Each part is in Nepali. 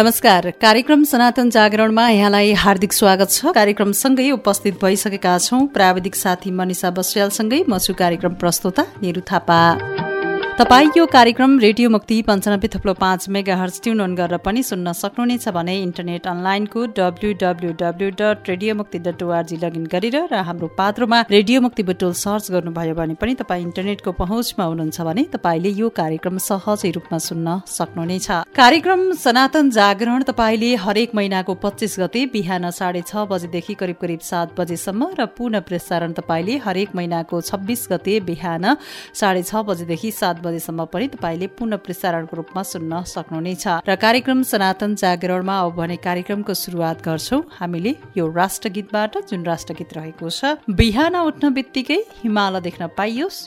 नमस्कार। कार्यक्रम सनातन जागरणमा यहाँलाई हार्दिक स्वागत छ। कार्यक्रमसँगै उपस्थित भइसकेका छौं। प्राविधिक साथी मनिषा बस्यालसँगै म छु कार्यक्रम प्रस्तोता निरु थापा। तपाईँ यो कार्यक्रम रेडियो मुक्ति पञ्चानब्बे थप्लो पाँच मेगा हर्स ट्युन अन गरेर पनि सुन्न सक्नुहुनेछ भने इन्टरनेट अनलाइनको W W W dot radio Mukti dot ORG login गरेर र हाम्रो पात्रोमा रेडियो मुक्ति बुटोल सर्च गर्नुभयो भने पनि तपाईँ इन्टरनेटको पहुँचमा हुनुहुन्छ भने तपाईँले यो कार्यक्रम सहजै रूपमा सुन्न सक्नुहुनेछ। कार्यक्रम सनातन जागरण तपाईँले हरेक महिनाको पच्चिस गते बिहान साढे छ बजेदेखि करिब करिब सात बजेसम्म र पुनः प्रसारण तपाईँले हरेक महिनाको छब्बिस गते बिहान साढे छ बजेदेखि सात बजेसम्म पनि तपाईँले पुनः प्रसारणको रूपमा सुन्न सक्नुहुनेछ। र कार्यक्रम सनातन जागरणमा अब भने कार्यक्रमको सुरुवात गर्छौँ। हामीले यो राष्ट्रगीतबाट जुन राष्ट्रगीत रहेको छ बिहान उठ्न बित्तिकै हिमाल देख्न पाइयोस्।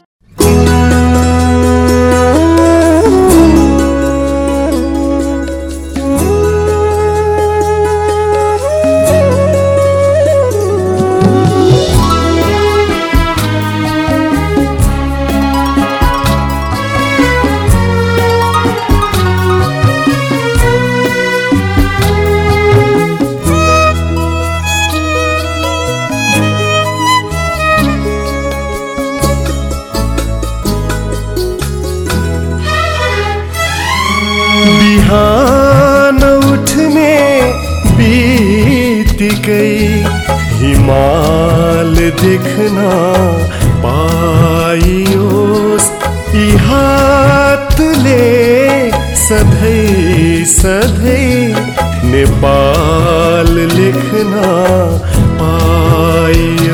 हिमाल देख्न पाइयोस् यी हातले सधैँ सधैँ। नेपाल लेख्न पाइयोस्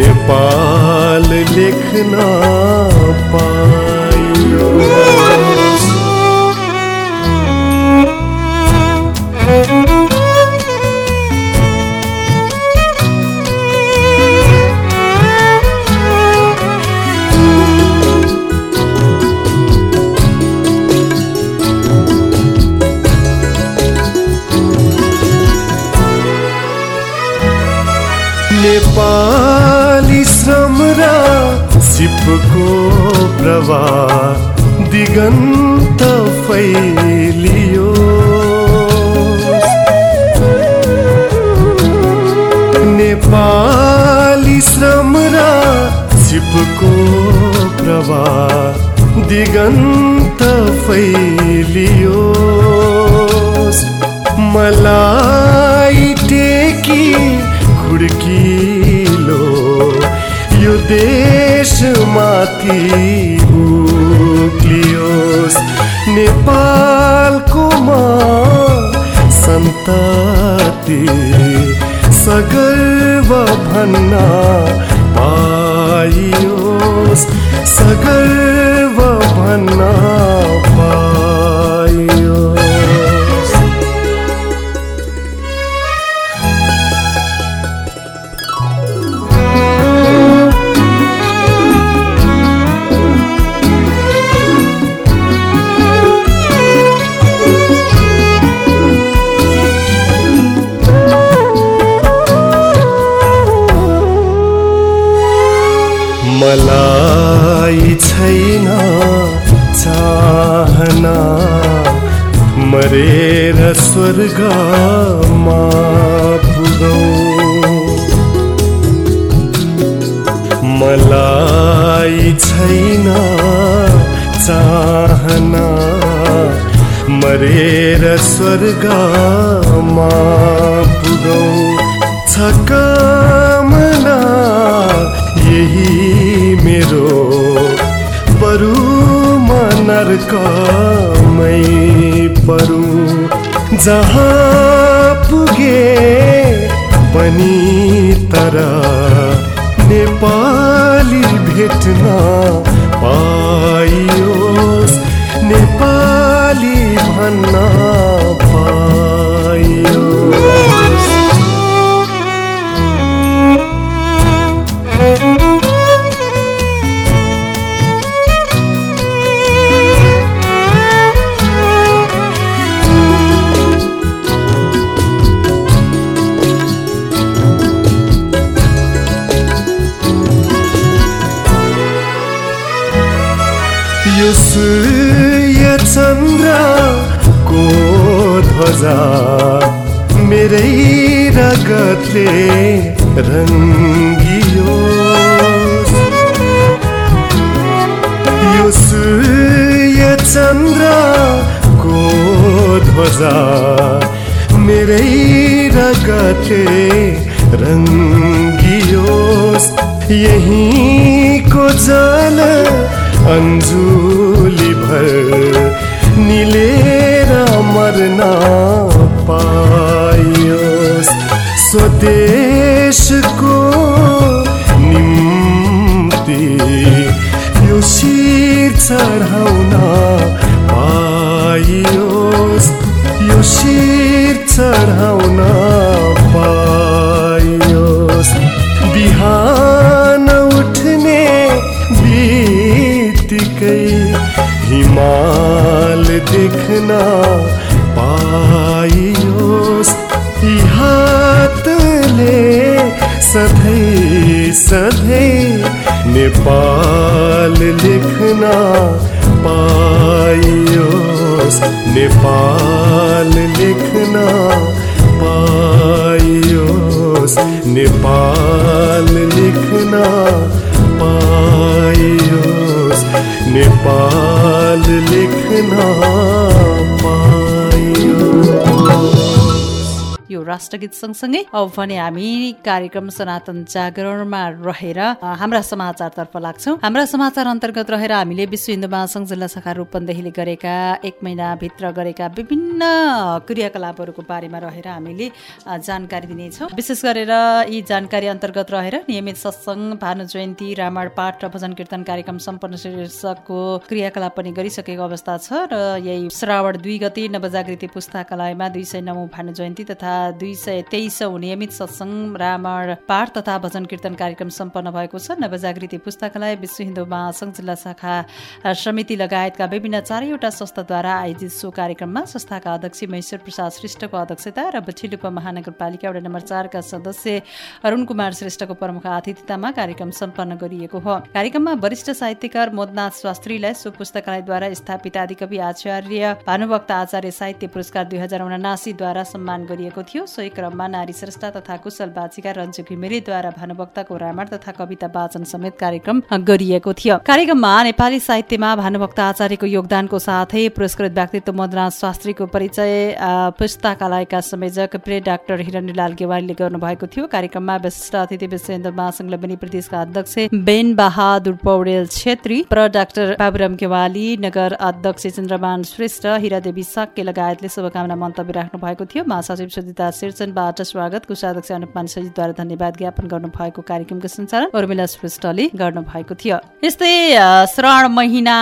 नेपाल लेख्न पाइयोस्। सिपको प्रवाह दिगन्त फैलियो। नेपाली श्रम र सिपको प्रवाह दिगन्त फैलियो। मलाई टेकी खुड्किलो यो देशमाथि उक्लियोस् नेपालको म सन्तति सगर्व भन्न पाइयोस्। सगर्व स्वर्गमा पुगौँ। छ कामना यही मेरो बरु म नर्कमै परू। जहाँ पुगे पनि तर नेपाली भेट्न पाइयोस्। नेपाली भन्न पाइयोस् ध्वजा मेरै रगतले रङ्गियो। यो सूर्य चन्द्रको ध्वजा मेरै रगतले रङ्गियोस् यहीँको जल अन्जुली भर निलेर मर्न पाइयोस्। स्वदेशको निम्ति यो शिर चढाउन पाइयोस्। यो शिर चढाउन देख्न पाइयोस् यी हातले सधैँ सधैँ नेपाल लिखना पाइयोस्, नेपाल लिखना पाइयोस्, नेपाल लिखना पाइयोस्, नेपाल लेख्न पाइयोस् राष्ट्रगीत सँगसँगै अब भने हामी कार्यक्रम सनातन जागरणमा रहेर हाम्रा समाचारतर्फ लाग्छौँ। हाम्रा समाचार अन्तर्गत रहेर हामीले विश्व हिन्दू महासङ्घ जिल्ला शाखा रूपन्देहीले गरेका एक महिनाभित्र गरेका विभिन्न क्रियाकलापहरूको बारेमा रहेर हामीले जानकारी दिनेछौँ। विशेष गरेर यी जानकारी अन्तर्गत रहेर नियमित सत्सङ्ग भानु जयन्ती रामायण पाठ र भजन कीर्तन कार्यक्रम सम्पन्न शीर्षकको क्रियाकलाप पनि गरिसकेको अवस्था छ र यही श्रावण दुई गते नवजागृति पुस्तकालयमा दुई सय नौ भानु जयन्ती तथा दुई सय तेइसौँ नियमित सत्सङ्ग रामायण पाठ तथा भजन कीर्तन कार्यक्रम सम्पन्न भएको छ। नवजागृति पुस्तकालय विश्व हिन्दू महासङ्घ जिल्ला शाखा समिति लगायतका विभिन्न चारैवटा संस्थाद्वारा आयोजित सो कार्यक्रममा संस्थाका अध्यक्ष महेश्वर प्रसाद श्रेष्ठको अध्यक्षता र बछिलुपा महानगरपालिका वडा नम्बर चारका सदस्य अरुण कुमार श्रेष्ठको प्रमुख आतिथ्यतामा कार्यक्रम सम्पन्न गरिएको हो। कार्यक्रममा वरिष्ठ साहित्यकार मोदनाथ शास्त्रीलाई सो पुस्तकालयद्वारा स्थापित आदिकवि आचार्य भानुभक्त आचार्य साहित्य पुरस्कार दुई हजार उनासीद्वारा सम्मान गरिएको थियो। सोही क्रममा नारी श्रेष्ठ तथा कुशल बाचिका रञ्जु घिमिरेद्वारा भानुभक्तको रामायण तथा कविता वाचन समेत कार्यक्रम गरिएको थियो। कार्यक्रममा नेपाली साहित्यमा भानुभक्त आचार्यको योगदानको साथै पुरस्कृत व्यक्तित्व मदनाथ शास्त्रीको परिचय पुस्तकालयका संयोजक प्रिय डाक्टर हिरण्यलाल गेवालीले गर्नुभएको थियो। कार्यक्रममा विशिष्ट अतिथि विश्व हिन्दू महासङ्घ लबनी प्रदेशका अध्यक्ष बेन बहादुर पौडेल छेत्री प्र डाक्टर बाबुराम गेवाली नगर अध्यक्ष चन्द्रमान श्रेष्ठ हिरादेवी साक्य लगायतले शुभकामना मन्तव्य राख्नु भएको थियो। महासचिव सुजिता सिर्चनबाट स्वागत। कोषाध्यक्ष अनुपमान सजितद्वारा धन्यवाद ज्ञापन गर्नु भएको कार्यक्रमको सञ्चालन उर्मिला श्रेष्ठले गर्नु भएको थियो। यस्तै श्रावण महिना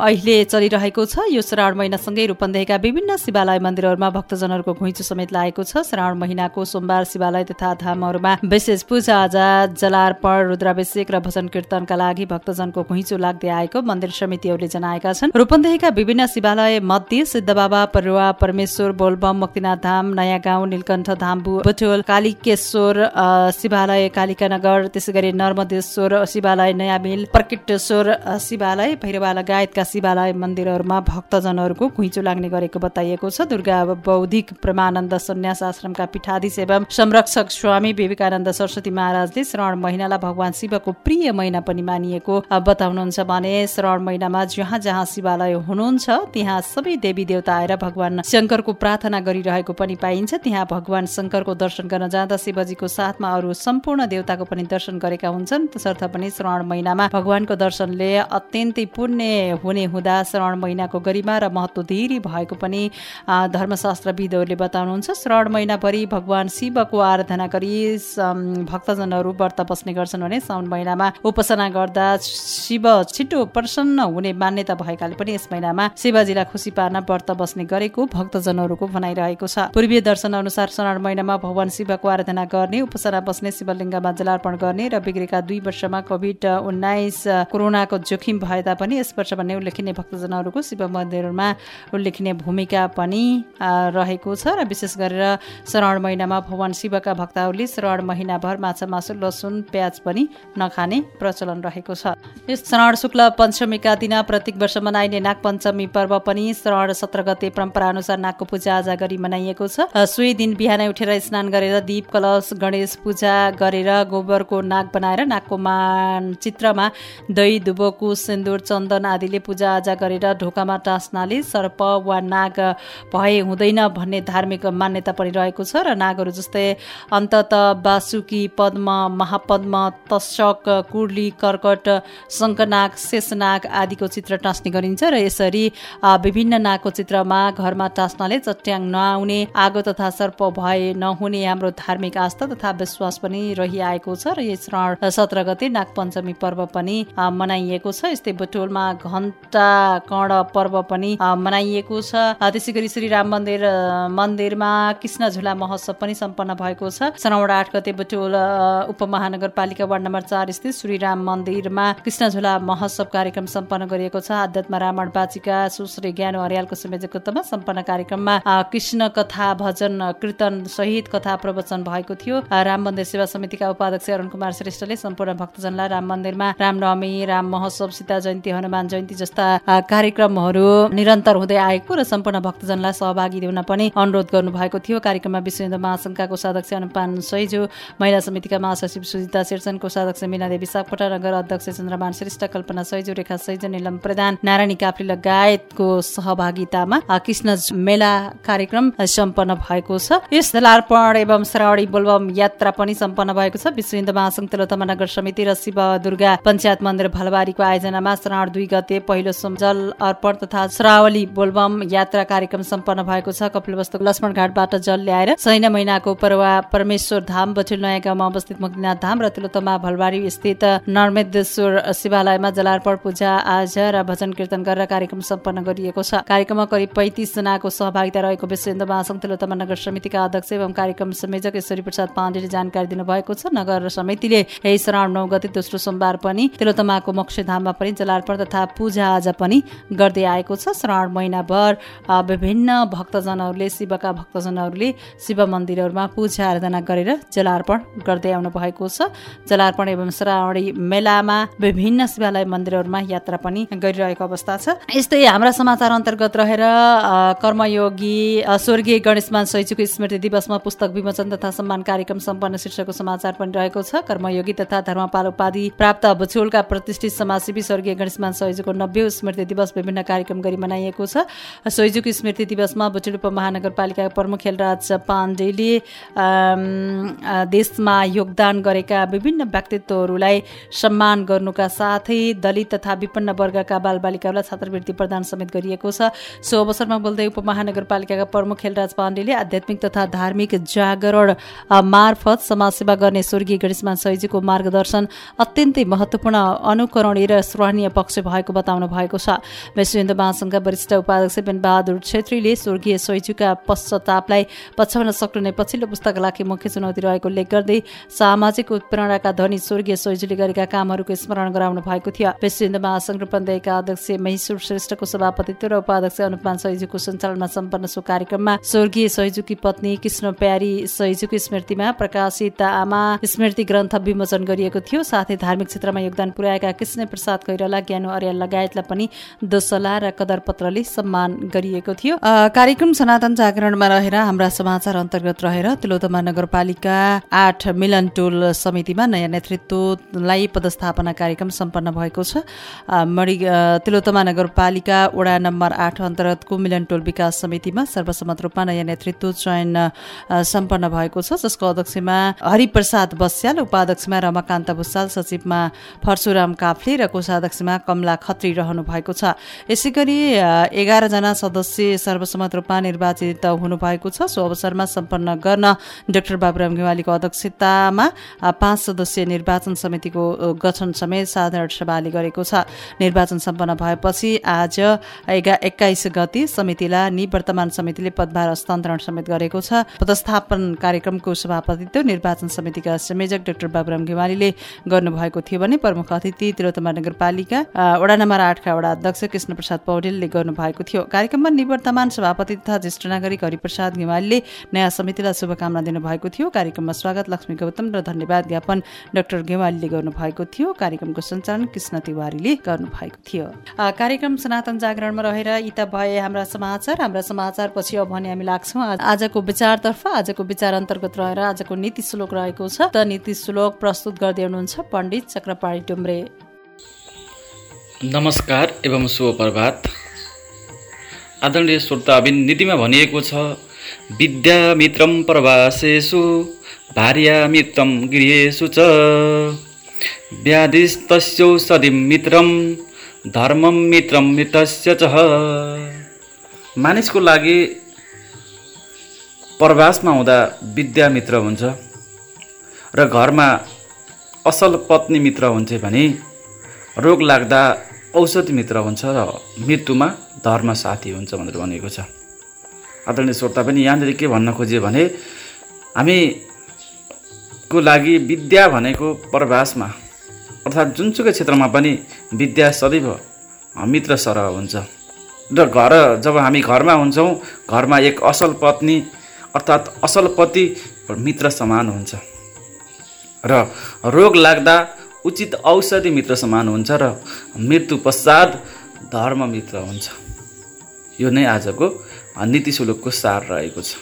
अहिले चलिरहेको छ। यो श्रावण महिनासँगै रूपन्देहीका विभिन्न शिवालय मन्दिरहरूमा भक्तजनहरूको घुइँचो समेत लागेको छ। श्रावण महिनाको सोमबार शिवालय तथा धामहरूमा विशेष पूजाआजा जलार्पण रुद्राभिषेक र भजन कीर्तनका लागि भक्तजनको घुइँचो लाग्दै आएको मन्दिर समितिहरूले जनाएका छन्। रूपन्देहीका विभिन्न शिवालय मध्ये सिद्ध बाबा परुवा परमेश्वर बोलबम मुक्तिनाथ धाम नयाँ गाउँ नीलकण्ठ धाम्बु बुटोल कालिकेश्वर शिवालय कालिकानगर त्यसै गरी नर्मदेश्वर शिवालय नयाँ मिल प्रकिटेश्वर शिवालय भैरवा लगायतका शिवालय मन्दिरहरूमा भक्तजनहरूको घुइँचो लाग्ने गरेको बताइएको छ। दुर्गा बौद्धिक प्रेमानन्द सन्यास आश्रमका पीठाधीश एवं संरक्षक स्वामी विवेकानन्द सरस्वती महाराजले श्रावण महिनालाई भगवान शिवको प्रिय महिना पनि मानिएको बताउनुहुन्छ भने श्रावण महिनामा जहाँ जहाँ शिवालय हुनुहुन्छ त्यहाँ सबै देवी देवता आएर भगवान शङ्करको प्रार्थना गरिरहेको पनि पाइन्छ। त्यहाँ भगवान शङ्करको दर्शन गर्न जाँदा शिवजीको साथमा अरू सम्पूर्ण देवताको पनि दर्शन गरेका हुन्छन्। तसर्थ पनि श्रावण महिनामा भगवानको दर्शनले अत्यन्तै पुण्य हुने हुँदा श्रावण महिनाको गरिमा र महत्व धेरै भएको पनि धर्मशास्त्रविदहरूले बताउनुहुन्छ। श्रावण महिनाभरि भगवान शिवको आराधना गरी भक्तजनहरू व्रत बस्ने गर्छन् भने साउन महिनामा उपासना गर्दा शिव छिटो प्रसन्न हुने मान्यता भएकाले पनि यस महिनामा शिवजीलाई खुसी पार्न व्रत बस्ने गरेको भक्तजनहरूको भनाइरहेको छ। पूर्वीय दर्शन अनुसार श्रावण महिनामा भगवान शिवको आराधना गर्ने उपासना बस्ने शिवलिङ्गमा जलार्पण गर्ने र बिग्रेका दुई वर्षमा कोभिड उन्नाइस कोरोनाको जोखिम भए तापनि यस वर्ष भन्ने उल्लेखनीय भक्तजनहरूको शिव मन्दिरमा उल्लेखनीय भूमिका पनि रहेको छ र विशेष गरेर श्रावण महिनामा भगवान शिवका भक्तहरूले श्रावण महिनाभर माछा मासु लसुन प्याज पनि नखाने प्रचलन रहेको छ। यस श्रावण शुक्ल पञ्चमीका दिन प्रत्येक वर्ष मनाइने नाग पञ्चमी पर्व पनि श्रावण सत्र गते परम्परा अनुसार नागको पूजा आजा गरी मनाइएको छ। सोही दिन बिहानै उठेर स्नान गरेर दीप कलश गणेश पूजा गरेर गोबरको नाग बनाएर नागको मान चित्रमा दही दुबोकु सिन्दुर चन्दन आदिले पूजा आजा गरेर ढोकामा टाँस्नाले सर्प वा नाग भए हुँदैन भन्ने धार्मिक मान्यता पनि रहेको छ र नागहरू जस्तै अन्तत बासुकी पद्म महापद्म तशक कुर्ली कर्कट शङ्खनाग शेषनाग आदिको चित्र टाँस्ने गरिन्छ र यसरी विभिन्न नागको चित्रमा घरमा टाँस्नाले चट्याङ नआउने आगो तथा सर्प भए नहुने हाम्रो धार्मिक आस्था तथा विश्वास पनि रहिआएको छ र यस श्रावण सत्र गते नागपञ्चमी पर्व पनि मनाइएको छ। यस्तै बुटोलमा घन्टा कर्ण पर्व पनि मनाइएको छ। त्यसै गरी श्री राम मन्दिर मन्दिरमा कृष्ण झुला महोत्सव पनि सम्पन्न भएको छ। श्रावण आठ गते बुटोल उपमहानगरपालिका वार्ड नम्बर चार स्थित श्रीराम मन्दिरमा कृष्ण झुला महोत्सव कार्यक्रम सम्पन्न गरिएको छ। आध्यात्म रावण बाचिका सुश्री ज्ञान हरियालको संयोजकत्वमा सम्पन्न कार्यक्रममा कृष्ण कथा भजन कीर्तन सहित कथा प्रवचन भएको थियो। राम मन्दिर सेवा समितिका उपाध्यक्ष अरुण कुमार श्रेष्ठले सम्पूर्ण भक्तजनलाई राम मन्दिरमा रामनवमी राम महोत्सव सीता जयन्ती हनुमान जयन्ती जस्ता कार्यक्रमहरू निरन्तर हुँदै आएको र सम्पूर्ण भक्तजनलाई सहभागी हुन पनि अनुरोध गर्नु भएको थियो। कार्यक्रममा विश्व हिन्दू महासङ्घका कोषाध्यक्ष अनुपान सैजु महिला समितिका महासचिव सुजिता शेरचन कोषाध्यक्ष मीना देवी सापकोटा नगर अध्यक्ष चन्द्रमान श्रेष्ठ कल्पना सैजु रेखा सैजु निलम प्रधान नारायणी काफ्ली लगायतको सहभागितामा कृष्ण मेला कार्यक्रम सम्पन्न भएको छ। यस जलार्पण एवं श्रावणी बोलबम यात्रा पनि सम्पन्न भएको छ। विश्व हिन्दू महासङ्घ तिलोत्तमा नगर समिति र शिव दुर्गा पञ्चायत मन्दिर भलबारीको आयोजनामा श्रावण दुई गते पहिलो जल अर्पण तथा श्रावली बोलबम यात्रा कार्यक्रम सम्पन्न भएको छ। कपिलवस्तु लक्ष्मण घाटबाट जल ल्याएर सैन महिनाको परवा परमेश्वर धाम बछिल नयाँ गाउँमा अवस्थित मुक्तिनाथ धाम र तिलोत्तमा भलबारी स्थित नर्मेदेश्वर शिवालयमा जलार्पण पूजा आज र भजन कीर्तन गरेर कार्यक्रम सम्पन्न गरिएको छ। कार्यक्रममा करिब पैँतिस जनाको सहभागिता रहेको विश्व हिन्दू महासङ्घ तिलोत्तमा नगर समितिका अध्यक्ष एवं कार्यक्रम संयोजक ईश्वरी प्रसाद पाण्डेले जानकारी दिनुभएको छ। नगर समितिले यही श्रावण नौ गते दोस्रो सोमबार पनि तिलोत्तमाको मोक्षधाममा पनि जलार्पण तथा पूजा आज पनि गर्दै आएको छ। श्रावण महिनाभर विभिन्न भक्तजनहरूले शिवका भक्तजनहरूले शिव मन्दिरहरूमा पूजा आराधना गरेर जलार्पण गर्दै आउनु भएको छ। जलार्पण एवं श्रावणी मेलामा विभिन्न शिवालय मन्दिरहरूमा यात्रा पनि गरिरहेको अवस्था छ। यस्तै हाम्रा समाचार अन्तर्गत रहेर कर्मयोगी स्वर्गीय गणेशमान शैक्षिक स्मृति दिवसमा पुस्तक विमोचन तथा सम्मान कार्यक्रम सम्पन्न शीर्षकको समाचार पनि रहेको छ। कर्मयोगी तथा धर्मपाल उपाधि प्राप्त बुछोलका प्रतिष्ठित समाजसेवी स्वर्गीय गणेशमान सैजुको नब्बे स्मृति दिवस विभिन्न कार्यक्रम गरी मनाइएको छ। सैजुक स्मृति दिवसमा बुचुल उपमहानगरपालिकाका प्रमुख खेलराज पाण्डेले देशमा योगदान गरेका विभिन्न व्यक्तित्वहरूलाई सम्मान गर्नुका साथै दलित तथा विपन्न वर्गका बालबालिकाहरूलाई छात्रवृत्ति प्रदान समेत गरिएको छ। सो अवसरमा बोल्दै उपमहानगरपालिकाका प्रमुख खेलराज पाण्डेले आध्यात्मिक तथा धार्मिक जागरण मार्फत समाजसेवा गर्ने स्वर्गीय गणेशमान सैजीको मार्गदर्शन अत्यन्तै महत्त्वपूर्ण अनुकरणीय र सराहनीय पक्ष भएको बताउनु भएको छ। विश्व हिन्दू महासङ्घका वरिष्ठ उपाध्यक्ष बहादुर छेत्रीले स्वर्गीय सैजुका पश्चातापलाई पछ्याउन सक्ने पछिल्लो पुस्तकालयकै मुख्य चुनौती रहेको उल्लेख गर्दै सामाजिक उत्प्रेरणाका धनी स्वर्गीय सैजुले गरेका कामहरूको स्मरण गराउनु भएको थियो। विश्व हिन्दू महासङ्घ रूपन्देहीका अध्यक्ष महेश्वर श्रेष्ठको सभापतित्व र उपाध्यक्ष अनुपान सैजुको सञ्चालनमा सम्पन्न सो कार्यक्रममा स्वर्गीय सैजुकी पत्नी कृष्ण प्यारी सैजुकी स्मृतिमा प्रकाशित आमा स्मृति ग्रन्थ विमोचन गरिएको थियो। साथै धार्मिक क्षेत्रमा योगदान पुर्याएका कृष्ण प्रसाद खैरला ज्ञानो अर्याल लगायतलाई पनि दोसला र कदर पत्रले सम्मान गरिएको थियो। कार्यक्रम सनातन जागरणमा रहेर हाम्रा समाचार अन्तर्गत रहेर तिलोतमा नगरपालिका आठ मिलन टोल समितिमा नयाँ नेतृत्वलाई पदस्थापना कार्यक्रम सम्पन्न भएको छ। मणि तिलोतमा नगरपालिका वडा नम्बर आठ अन्तर्गतको मिलन टोल विकास समितिमा सर्वसम्मत रूपमा नयाँ नेतृत्व चयन सम्पन्न भएको छ जसको अध्यक्षमा हरिप्रसाद बस्याल उपाध्यक्षमा रमाकान्त भुसाल सचिवमा परशुराम काफ्ले र कोषाध्यक्षमा कमला खत्री रहनु भएको छ। यसै गरी एघारजना सदस्य सर्वसम्मत रूपमा निर्वाचित हुनुभएको छ। सो अवसरमा सम्पन्न गर्न डाक्टर बाबुराम घेवालीको अध्यक्षतामा पाँच सदस्यीय निर्वाचन समितिको गठन समेत साधारण सभाले गरेको छ। निर्वाचन सम्पन्न भएपछि आज एघा एक्काइस गति समितिलाई निवर्तमान समितिले पदभार हस्तान्तरण गरेको छ। पदस्थापन कार्यक्रमको सभापतित्व निर्वाचन समितिका संयोजक डाक्टर बाबुराम घेवालीले गर्नुभएको थियो भने प्रमुख अतिथि तिलोत्तमा नगरपालिका वडा नम्बर आठका वडा अध्यक्ष कृष्ण प्रसाद पौडेलले गर्नुभएको थियो। कार्यक्रममा निवर्तमान सभापति तथा ज्येष्ठ नागरिक हरिप्रसाद घेवालीले नयाँ समितिलाई शुभकामना दिनुभएको थियो। कार्यक्रममा स्वागत लक्ष्मी गौतम र धन्यवाद ज्ञापन डाक्टर घेवालीले गर्नुभएको थियो। कार्यक्रमको सञ्चालन कृष्ण तिवारीले गर्नुभएको थियो। कार्यक्रम सनातन जागरणमा रहेर यी त भए हाम्रा समाचार हाम्रा समाचार पछि अब भने हामी लाग्छौँ आजको विचारतर्फ आजको विचार अन्तर्गत रहेर आजको नीति श्लोक रहेको छ। त नीति श्लोक प्रस्तुत गर्दै हुनुहुन्छ पण्डित चक्रपाणी डुम्रे नमस्कार एवं शुभ प्रभात आदरणीय श्रोताबिन नीतिमा भनिएको छ विद्या मित्रम प्रवासेषु भार्या मित्रम गृहेषु च। व्याधिस्तस्यौषधिं मित्रम धर्मम मित्रम मित्रस्य च। मानिसको लागि प्रवासमा हुँदा विद्या मित्र हुन्छ र घरमा असल पत्नी मित्र हुन्छ भने रोग लाग्दा औषधि मित्र हुन्छ र मृत्युमा धर्म साथी हुन्छ भनेर भनेको छ। आदरणीय श्रोता पनि यहाँनिर के भन्न खोज्यो भने हामीको लागि विद्या भनेको प्रवासमा अर्थात् जुनसुकै क्षेत्रमा पनि विद्या सदैव मित्र सरह हुन्छ। र घर जब हामी घरमा हुन्छौँ घरमा एक असल पत्नी अर्थात् असल पति मित्र समान हुन्छ। र रोग लाग्दा उचित औषधि मित्र समान हुन्छ र मृत्यु पश्चात धर्म मित्र हुन्छ। यो नै आजको नीति सुलुकको सार रहेको छ।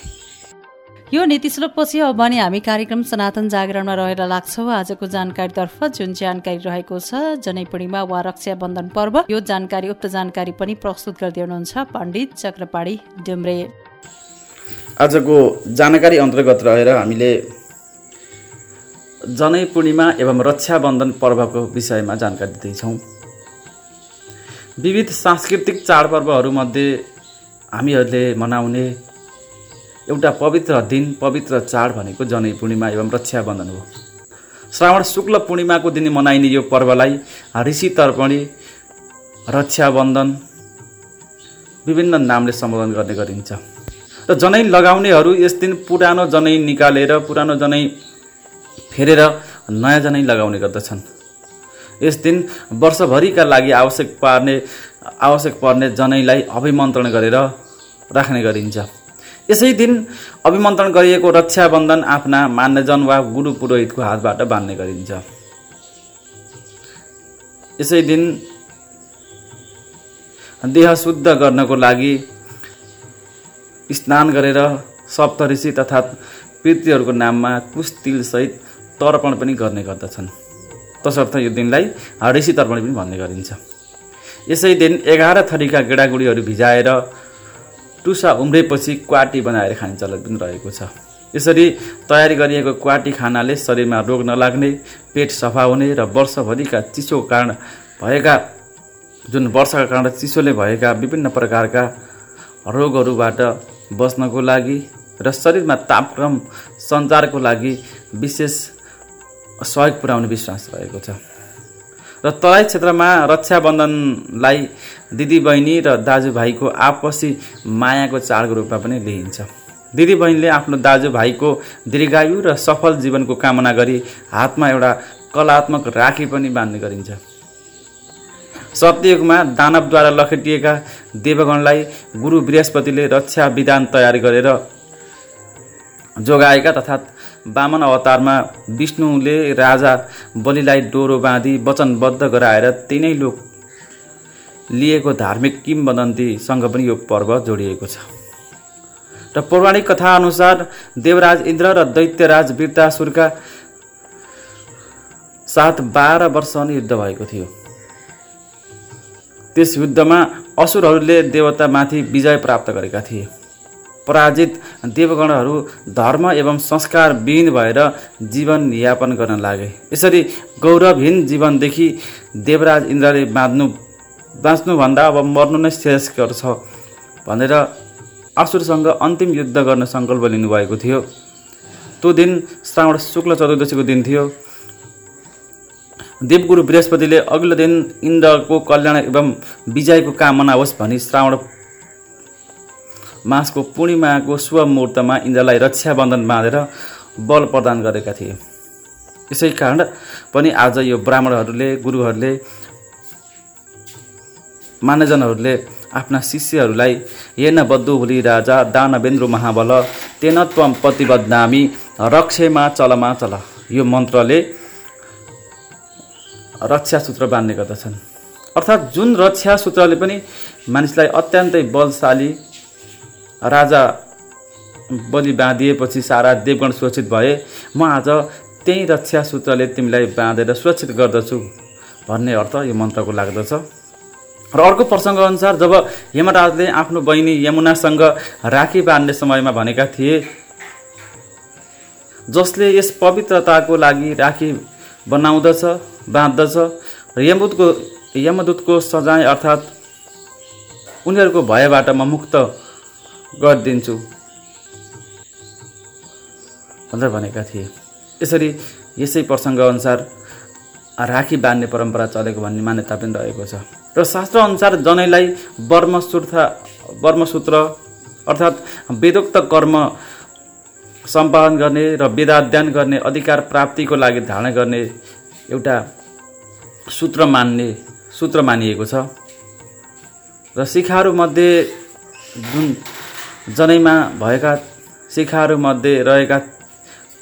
यो नीति पछि अब भने हामी कार्यक्रम सनातन जागरणमा रहेर लाग्छौँ। आजको जानकारीतर्फ जुन जानकारी रहेको छ जनै पूर्णिमा वा रक्षाबन्धन पर्व यो जानकारी उक्त जानकारी पनि प्रस्तुत गर्दै हुनुहुन्छ पण्डित चक्रपाणी डुम्रे। आजको जानकारी अन्तर्गत रहेर हामीले जनै पूर्णिमा एवं रक्षाबन्धन पर्वको विषयमा जानकारी दिँदैछौँ। विविध सांस्कृतिक चाडपर्वहरूमध्ये हामीहरूले मनाउने एउटा पवित्र दिन पवित्र चाड भनेको जनै पूर्णिमा एवं रक्षाबन्धन हो। श्रावण शुक्ल पूर्णिमाको दिन मनाइने यो पर्वलाई ऋषि तर्पणी रक्षाबन्धन विभिन्न नामले सम्बोधन गर्ने गरिन्छ। र जनै लगाउनेहरू यस दिन पुरानो जनै निकालेर पुरानो जनै फेरेर नयाँ जनै लगाउने गर्दछन्। यस दिन वर्षभरिका लागि आवश्यक पार्ने आवश्यक पर्ने जनैलाई अभिमन्त्रण गरेर राख्ने गरिन्छ। यसै दिन अभिमन्त्रण गरिएको रक्षाबन्धन आफ्ना मान्यजन वा गुरु पुरोहितको हातबाट बाँध्ने गरिन्छ। यसै दिन देह शुद्ध गर्नको लागि स्नान गरेर सप्त ऋषि तथा पितृहरूको नाममा कुश तिलसहित तर्पण पनि गर्ने गर्दछन्। तसर्थ यो दिनलाई ऋषि तर्पण पनि भन्ने गरिन्छ। यसै दिन एघार थरीका गेडागुडीहरू भिजाएर टुसा उम्रेपछि क्वाटी बनाएर खाने चलन पनि रहेको छ। यसरी तयारी गरिएको क्वाटी खानाले शरीरमा रोग नलाग्ने पेट सफा हुने र वर्षभरिका चिसोको कारण भएका जुन वर्षाका कारण चिसोले भएका विभिन्न प्रकारका रोगहरूबाट बच्नको लागि र शरीरमा तापक्रम सञ्चारको लागि विशेष सहयोग पुर्याउने विश्वास रहेको छ। र तराई क्षेत्रमा रक्षाबन्धनलाई दिदीबहिनी र दाजुभाइको आपसी मायाको चाडको रूपमा पनि लिइन्छ। दिदीबहिनीले आफ्नो दाजुभाइको दीर्घायु र सफल जीवनको कामना गरी हातमा एउटा कलात्मक राखी पनि बाँध्ने गरिन्छ। सत्ययुगमा दानवद्वारा लखेटिएका देवगणलाई गुरु बृहस्पतिले रक्षा विधान तयार गरेर जोगाएका तथा वामन अवतारमा विष्णुले राजा बलिलाई डोरो बाँधी वचनबद्ध गराएर तिनै लोक लिएको धार्मिक किम्बदन्तीसँग पनि यो पर्व जोडिएको छ। र पौराणिक कथाअनुसार देवराज इन्द्र र दैत्यराज वीरतासुरका साथ बाह्र वर्ष युद्ध भएको थियो। त्यस युद्धमा असुरहरूले देवतामाथि विजय प्राप्त गरेका थिए। पराजित देवगणहरू धर्म एवं संस्कारविहीन भएर जीवन यापन गर्न लागे। यसरी गौरवहीन जीवनदेखि देवराज इन्द्रले बाँध्नु बाँच्नुभन्दा अब मर्नु नै श्रेष्ठकर छ भनेर असुरसँग अन्तिम युद्ध गर्न सङ्कल्प लिनुभएको थियो। त्यो दिन श्रावण शुक्ल चतुर्दशीको दिन थियो। देवगुरु बृहस्पतिले अघिल्लो दिन इन्द्रको कल्याण एवं विजयको कामना होस् भनी श्रावण मासको पूर्णिमाको शुभ मुहुर्तमा इन्द्रलाई रक्षाबन्धन बाँधेर बल प्रदान गरेका थिए। यसै कारण पनि आज यो ब्राह्मणहरूले गुरुहरूले मान्यजनहरूले आफ्ना शिष्यहरूलाई हेर्न बद्धुहुली राजा दानवेन्द्र महाबल तेन त्वम प्रतिबद्धामी रक्षेमा चलमा चल। यो मन्त्रले रक्षा सूत्र बाँध्ने गर्दछन्। अर्थात् जुन रक्षा सूत्रले पनि मानिसलाई अत्यन्तै बलशाली राजा बलि बाँधिएपछि सारा देवगण सुरक्षित भए म आज त्यही रक्षा सूत्रले तिमीलाई बाँधेर सुरक्षित गर्दछु भन्ने अर्थ यो मन्त्रको लाग्दछ। र अर्को प्रसङ्ग अनुसार जब यमराजले आफ्नो बहिनी यमुनासँग राखी बाँध्ने समयमा भनेका थिए जसले यस पवित्रताको लागि राखी बनाउँदछ बाँध्दछ र यमदूतको यमदूतको सजाय अर्थात् उनीहरूको भयबाट म मुक्त गरिदिन्छु। भनेर भनेका थिए। यसरी यसै प्रसङ्ग अनुसार राखी बाँध्ने परम्परा चलेको भन्ने मान्यता पनि रहेको छ। र शास्त्रअनुसार जनैलाई वर्मसूत्र वर्मसूत्र अर्थात् वेदोक्त कर्म सम्पादन गर्ने र वेदाध्ययन गर्ने अधिकार प्राप्तिको लागि धारणा गर्ने एउटा सूत्र मान्ने सूत्र मानिएको छ। र शिखाहरूमध्ये जुन जनैमा भएका शिखाहरूमध्ये रहेका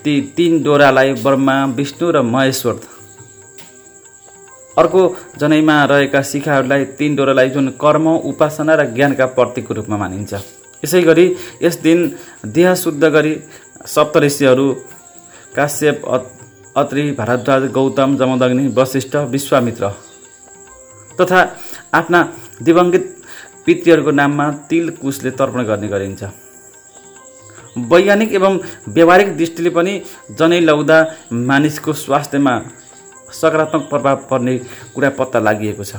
ती तिन डोरालाई ब्रह्मा विष्णु र महेश्वर अर्को जनैमा रहेका शिखाहरूलाई तीन डोरालाई जुन कर्म उपासना र ज्ञानका प्रतीकको रूपमा मानिन्छ। यसै गरी यस दिन देह शुद्ध गरी सप्तऋषिहरू काश्यप अत्रि भारद्वाज गौतम जमदग्नि वशिष्ठ विश्वामित्र तथा आफ्ना दिवङ्गित पितृहरूको नाममा तिल कुशले तर्पण गर्ने गरिन्छ। वैज्ञानिक एवं व्यावहारिक दृष्टिले पनि जनै लगाउँदा मानिसको स्वास्थ्यमा सकारात्मक प्रभाव पर्ने कुरा पत्ता लागि छ।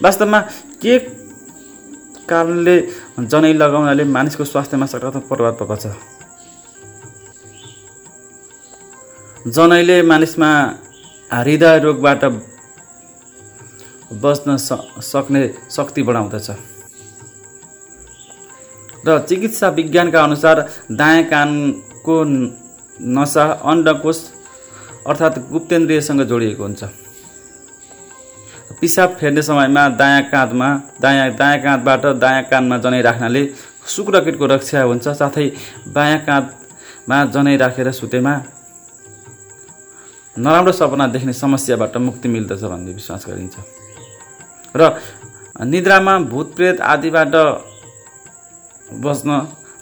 वास्तवमा के कारणले जनै लगाउनाले मानिसको स्वास्थ्यमा सकारात्मक प्रभाव पर्दछ। जनैले मानिसमा हृदय रोगबाट बच्न सक्ने शक्ति बढाउँदछ। र चिकित्सा विज्ञानका अनुसार दायाँ कानको नसा अन्डकोष अर्थात् गुप्तेन्द्रियसँग जोडिएको हुन्छ। पिसाब फेर्ने समयमा दायाँ काँधमा दायाँ दायाँ काँधबाट दायाँ कानमा जनै राख्नाले शुक्रकिटको रक्षा हुन्छ। साथै बायाँ काँधमा जनै राखेर सुतेमा नराम्रो सपना देख्ने समस्याबाट मुक्ति मिल्दछ भन्ने विश्वास गरिन्छ। र निद्रामा भूतप्रेत आदिबाट बस्न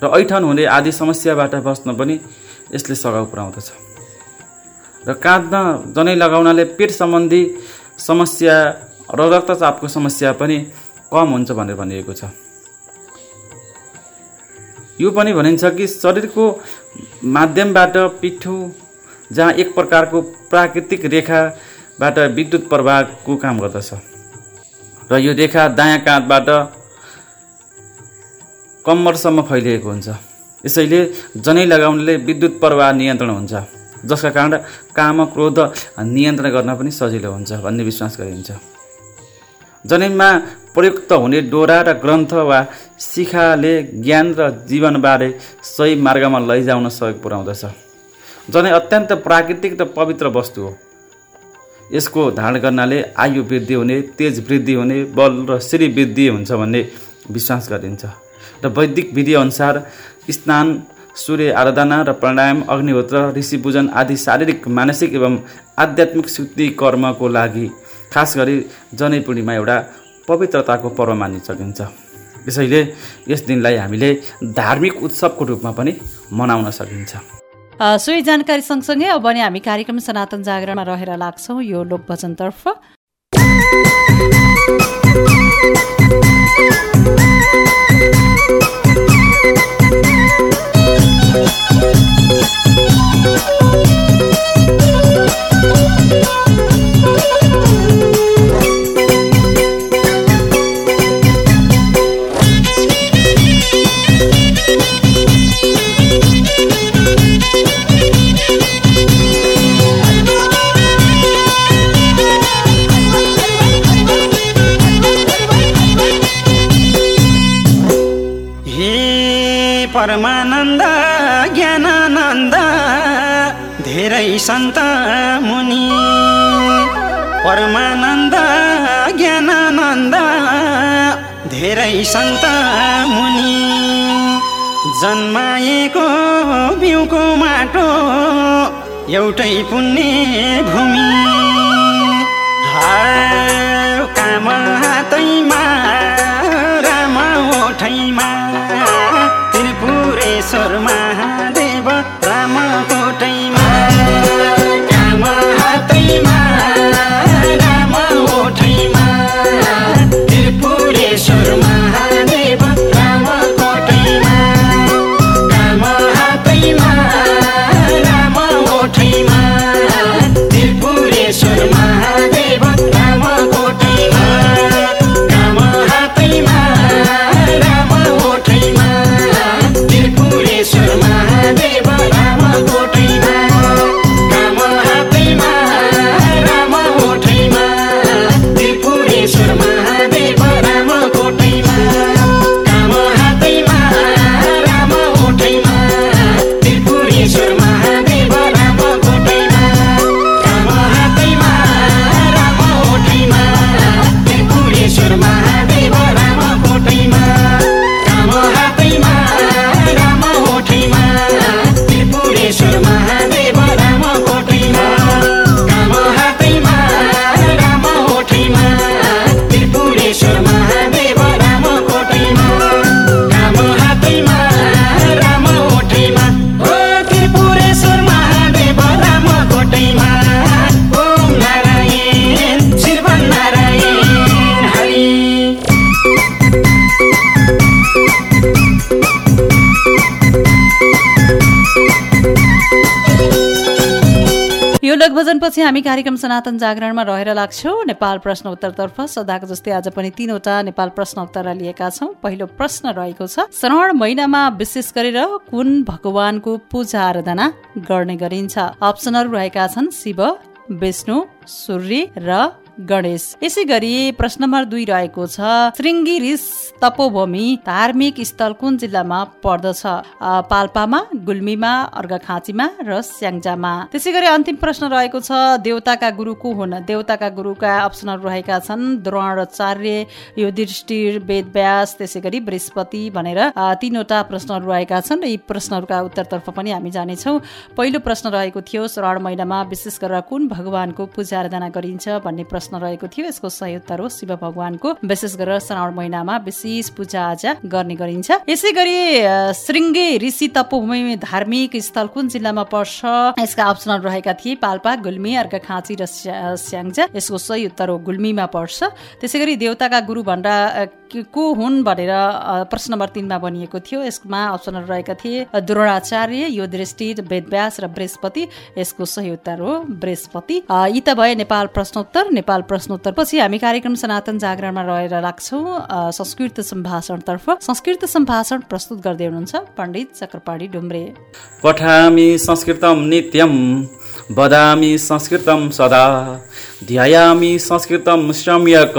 र ऐठन हुने आदि समस्याबाट बस्न पनि यसले सघाउ पुऱ्याउँदछ। र काँधमा जनै लगाउनाले पेट सम्बन्धी समस्या र रक्तचापको समस्या पनि कम हुन्छ भनेर भनिएको छ। यो पनि भनिन्छ कि शरीरको माध्यमबाट पिठो जहाँ एक प्रकारको प्राकृतिक रेखाबाट विद्युत प्रवाहको काम गर्दछ। र यो रेखा दायाँ काँधबाट कम्मरसम्म फैलिएको हुन्छ। यसैले जनै लगाउनाले विद्युत प्रवाह नियन्त्रण हुन्छ। जसका कारण काम क्रोध नियन्त्रण गर्न पनि सजिलो हुन्छ भन्ने विश्वास गरिन्छ। जनैमा प्रयुक्त हुने डोरा र ग्रन्थ वा शिखाले ज्ञान र जीवनबारे सही मार्गमा लैजाउन सहयोग पुर्याउँदछ। जनै अत्यन्त प्राकृतिक र पवित्र वस्तु हो। यसको धारण गर्नाले आयु वृद्धि हुने तेज वृद्धि हुने बल र श्री वृद्धि हुन्छ भन्ने विश्वास गरिन्छ। र वैदिक विधिअनुसार स्नान सूर्य आराधना र प्राणायाम अग्निहोत्र ऋषि पूजन आदि शारीरिक मानसिक एवं आध्यात्मिक शुद्धि कर्मको लागि खास गरी जनै पूर्णिमा एउटा पवित्रताको पर्व मानि सकिन्छ। यसैले यस दिनलाई हामीले धार्मिक उत्सवको रूपमा पनि मनाउन सकिन्छ। सोही जानकारी सँगसँगै अब भने हामी कार्यक्रम सनातन जागरणमा रहेर लाग्छौँ यो लोकभजनतर्फ। एउटै पुण्य भूमि। हामी कार्यक्रम सनातन जागरणमा रहेर लाग्छौँ। नेपाल प्रश्न उत्तरतर्फ सदाको जस्तै आज पनि तीनवटा नेपाल प्रश्न उत्तर लिएका छौँ। पहिलो प्रश्न रहेको छ श्रावण महिनामा विशेष गरेर कुन भगवानको पूजा आराधना गर्ने गरिन्छ? अप्सनहरू रहेका छन् शिव विष्णु सूर्य र गणेश। यसै गरी प्रश्न नम्बर दुई रहेको छ श्रृङ्गी ऋष तपोभूमि धार्मिक स्थल कुन जिल्लामा पर्दछ? पाल्पामा गुल्मीमा अर्घाखाँचीमा र स्याङ्जामा। त्यसै गरी अन्तिम प्रश्न रहेको छ देवताका गुरु को हुन्? देवताका गुरुका अप्सनहरू रहेका छन् द्रोणाचार्य युधिष्ठिर वेदव्यास त्यसै गरी बृहस्पति भनेर तीनवटा प्रश्नहरू रहेका छन्। र यी प्रश्नहरूका उत्तरतर्फ पनि हामी जानेछौँ। पहिलो प्रश्न रहेको थियो श्रावण महिनामा विशेष गरेर कुन भगवानको पूजा आराधना गरिन्छ भन्ने प्रश्न। रहेको थियो। यसको सही उत्तर हो। शिव भगवानको विशेष गरेर श्रावण महिनामा विशेष पूजा आजा गर्ने गरिन्छ। यसै गरी श्रृङ्गे ऋषि तपोभूमि धार्मिक स्थल कुन जिल्लामा पर्छ? यसका अप्सनहरू रहेका थिए पाल्पा गुल्मी अर्घाखाँची र स्या- स्याङ्जा। यसको सही उत्तर हो। गुल्मीमा पर्छ। त्यसै गरी देवताका गुरु भन्दा के- हुन् भनेर प्रश्न नम्बर तिनमा भनिएको थियो। यसमा अप्सनहरू रहेका थिए द्रोणाचार्य योधिष्ठि वेदव्यास र बृहस्पति। यसको सही उत्तर हो। बृहस्पति। यी त भए नेपाल प्रश्नोत्तर नेपाल प्रश्नोत्तर पछि हामी कार्यक्रम सनातन जागरणमा रहेर अ, संस्कृत सम्भाषणतर्फ। संस्कृत सम्भाषण प्रस्तुत गर्दै हुनुहुन्छ पण्डित चक्रपाणी डुम्रे। पठामि संस्कृतं नित्यं वदामि संस्कृतं सदा ध्यायामि संस्कृतं सम्यक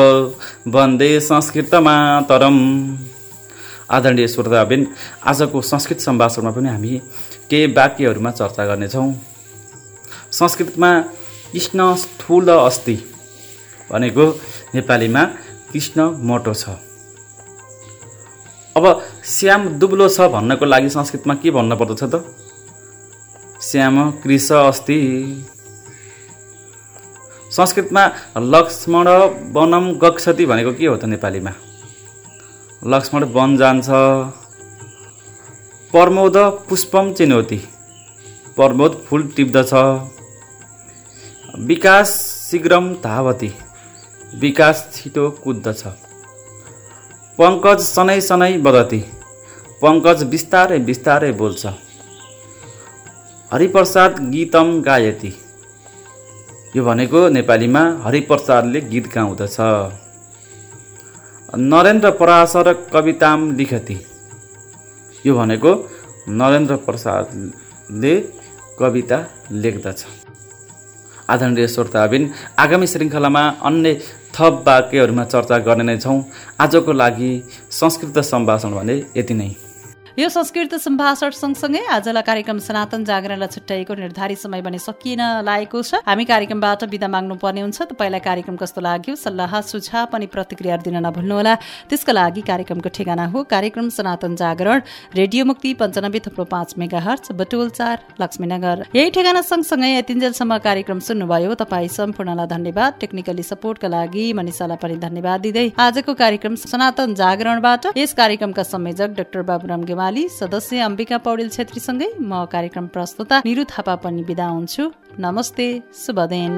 वन्दे संस्कृतमातरम्। आदरणीय श्रोताबिन आजको संस्कृत सम्भाषणमा पनि हामी केही वाक्यहरूमा चर्चा गर्नेछौँ। संस्कृतमा कृष्ण स्थूल अस्ति। भनेको नेपालीमा कृष्ण मोटो छ। अब श्याम दुब्लो छ भन्नको लागि संस्कृतमा के भन्नु पर्दछ त? श्याम कृष अस्ति। संस्कृतमा लक्ष्मण वनम गच्छति भनेको के हो त नेपालीमा? लक्ष्मण वन जान्छ। प्रमोद पुष्पम चिनौती। प्रमोद फुल टिप्दछ। विकास शीघ्रम धावती। विकास छिटो कुद्दछ। पङ्कज सनै सनै बदती। पङ्कज बिस्तारै बिस्तारै बोल्छ। हरिप्रसाद गीतम गायती। यो भनेको नेपालीमा हरिप्रसादले गीत गाउँदछ। नरेन्द्र पराशर कविताम लिखती। यो भनेको नरेन्द्र प्रसादले कविता लेख्दछ। आदरणीय श्रोताबिन आगामी श्रृङ्खलामा अन्य थप वाक्यहरूमा चर्चा गर्ने नै छौँ। आजको लागि संस्कृत सम्भाषण भने यति नै। यो संस्कृत सम्भाषण सँगसँगै आजलाई कार्यक्रम सनातन जागरणलाई छुट्याइएको निर्धारित समय भने सकिन लागेको छ। हामी कार्यक्रमबाट विदा माग्नु पर्ने हुन्छ। तपाईँलाई कार्यक्रम कस्तो लाग्यो? सल्लाह सुझाव अनि प्रतिक्रिया दिन नभुल्नुहोला। त्यसका लागि कार्यक्रमको ठेगाना हो कार्यक्रम सनातन जागरण रेडियो मुक्ति पञ्चानब्बे थप्लो पाँच मेगा हर्च बटोल चार लक्ष्मीनगर। यही ठेगाना सँगसँगै यतिन्जेलसम्म कार्यक्रम सुन्नुभयो। तपाईँ सम्पूर्णलाई धन्यवाद। टेक्निकली सपोर्टका लागि मनिषालाई पनि धन्यवाद दिँदै आजको कार्यक्रम सनातन जागरणबाट यस कार्यक्रमका संयोजक डाक्टर बाबुराम सदस्य अम्बिका पौडेल छेत्रीसँगै म कार्यक्रम प्रस्तुता निरु थापा पनि बिदा हुन्छु। नमस्ते शुभ दिन।